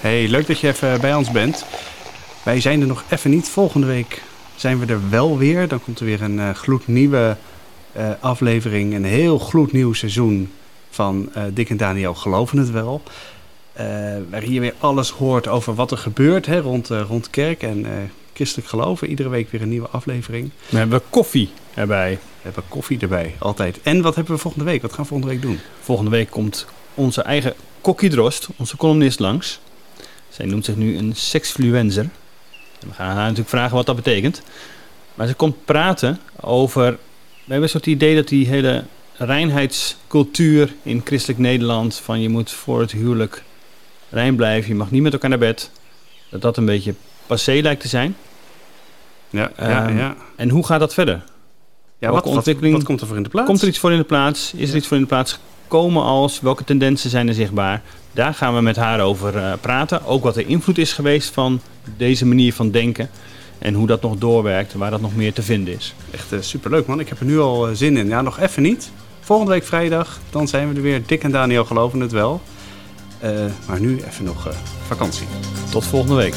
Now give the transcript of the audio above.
Hey, leuk dat je even bij ons bent. Wij zijn er nog even niet. Volgende week zijn we er wel weer. Dan komt er weer een uh, gloednieuwe uh, aflevering. Een heel gloednieuw seizoen van uh, Dick en Daniel Geloven het Wel. waar je weer alles hoort over wat er gebeurt hè, rond, rond kerk en christelijk geloven. Iedere week weer een nieuwe aflevering. We hebben koffie erbij. We hebben koffie erbij, altijd. En wat hebben we volgende week? Wat gaan we volgende week doen? Volgende week komt onze eigen Kokkie Drost, onze columnist, langs. Zij noemt zich nu een sexfluencer. we gaan haar natuurlijk vragen wat dat betekent. Maar ze komt praten over... We hebben een soort idee dat die hele reinheidscultuur in christelijk Nederland... van je moet voor het huwelijk rein blijven, je mag niet met elkaar naar bed... dat dat een beetje passé lijkt te zijn. Ja, ja, um, ja. En hoe gaat dat verder? Ja, wat, wat, wat, komt er voor in de plaats? Komt er iets voor in de plaats? Is er iets voor in de plaats gekomen als? Welke tendensen zijn er zichtbaar? Daar gaan we met haar over uh, praten. Ook wat de invloed is geweest van deze manier van denken. En hoe dat nog doorwerkt, waar dat nog meer te vinden is. Echt uh, superleuk man, ik heb er nu al uh, zin in. Ja, nog even niet. Volgende week vrijdag, dan zijn we er weer. Dick en Daniel geloven het wel. maar nu even nog vakantie. Tot volgende week.